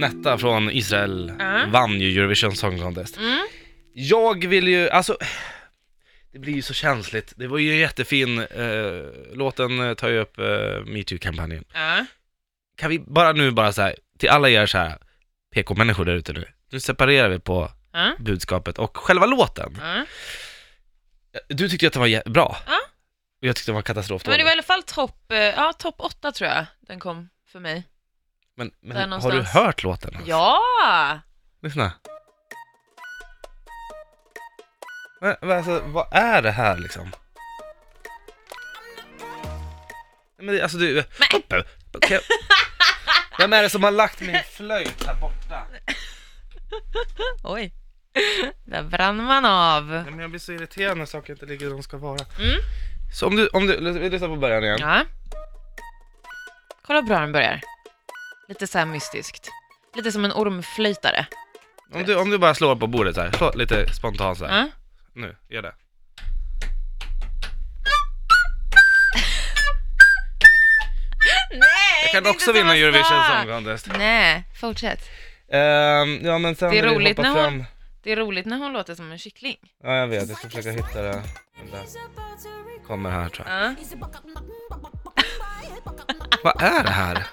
Netta från Israel Ja. vann ju Eurovision Song Contest. Mm. Jag vill ju, alltså, det blir ju så känsligt. Det var ju en jättefin, eh, låten eh, tar ju upp eh, metoo-kampanjen. Ja. Kan vi bara nu bara så här, till alla er så här PK-människor där ute nu, nu separerar vi på Ja. budskapet och själva låten. Ja. Du tyckte att den var jä- bra. Ja. Och jag tyckte den var katastrof Men det var i alla fall topp, eh, ja topp åtta tror jag den kom för mig. Men, men har du någonstans. hört låten? Ja! Lyssna. Men, men alltså, vad är det här liksom? Men det- alltså du... Men-. Okej. Vem är det som har lagt min flöjt här borta? Oj. Där brann man av. Nej, men jag blir så irriterad när saker inte ligger där de ska vara. Mm. Så om du, om du, vi lyssnar på början igen. Ja. Kolla hur bra den börjar. Lite så här mystiskt. Lite som en ormflöjtare. Om du, om du bara slår på bordet så här, slå lite spontant så här. Ja. Nu, gör det. Nej, Jag kan det är också inte vinna samma Eurovision sak. Song Contest. Nej, fortsätt. Ehm, ja men sen Det är när vi roligt hoppar när hon- fram... Det är roligt när hon låter som en kyckling. Ja jag vet, jag ska försöka hitta det. Vänta. Kommer här tror jag. Ja. Vad är det här?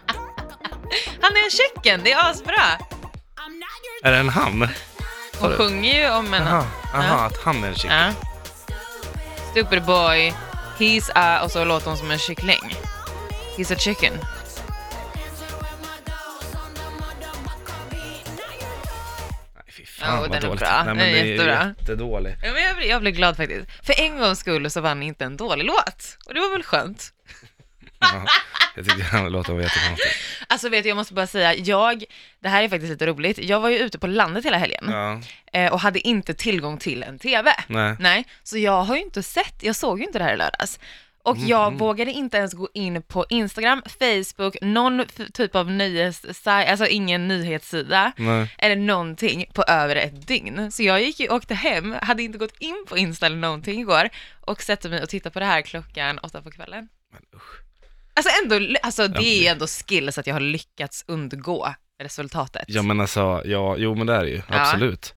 Är en chicken, det är asbra. Är det en han? Hon Sorry. sjunger ju om en... Jaha, aha, Ja. att han är en chick. Ja. Stupid boy, he's a... Och så låter hon som en kyckling. He's a chicken. Nej fy fan vad den är dåligt. bra. Nej, men Den är jättebra. jättedålig. Ja, men jag, blir, jag blir glad faktiskt. För en gångs skull så vann inte en dålig låt. Och det var väl skönt. Ja, jag tyckte den låten var jättekonstig. Alltså vet du, jag måste bara säga, jag, det här är faktiskt lite roligt, jag var ju ute på landet hela helgen Ja, eh, och hade inte tillgång till en TV. nej. Så jag har ju inte sett, jag såg ju inte det här i lördags. Och jag vågade inte ens gå in på Instagram, Facebook, någon f- typ av nöjessajt, alltså ingen nyhetssida nej. eller någonting på över ett dygn. Så jag gick ju, åkte hem, hade inte gått in på Insta eller någonting igår och satte mig och tittade på det här klockan åtta på kvällen. Men usch. Alltså ändå, alltså det är ändå skills att jag har lyckats undgå resultatet. Ja men alltså, ja, jo men det är det ju, absolut.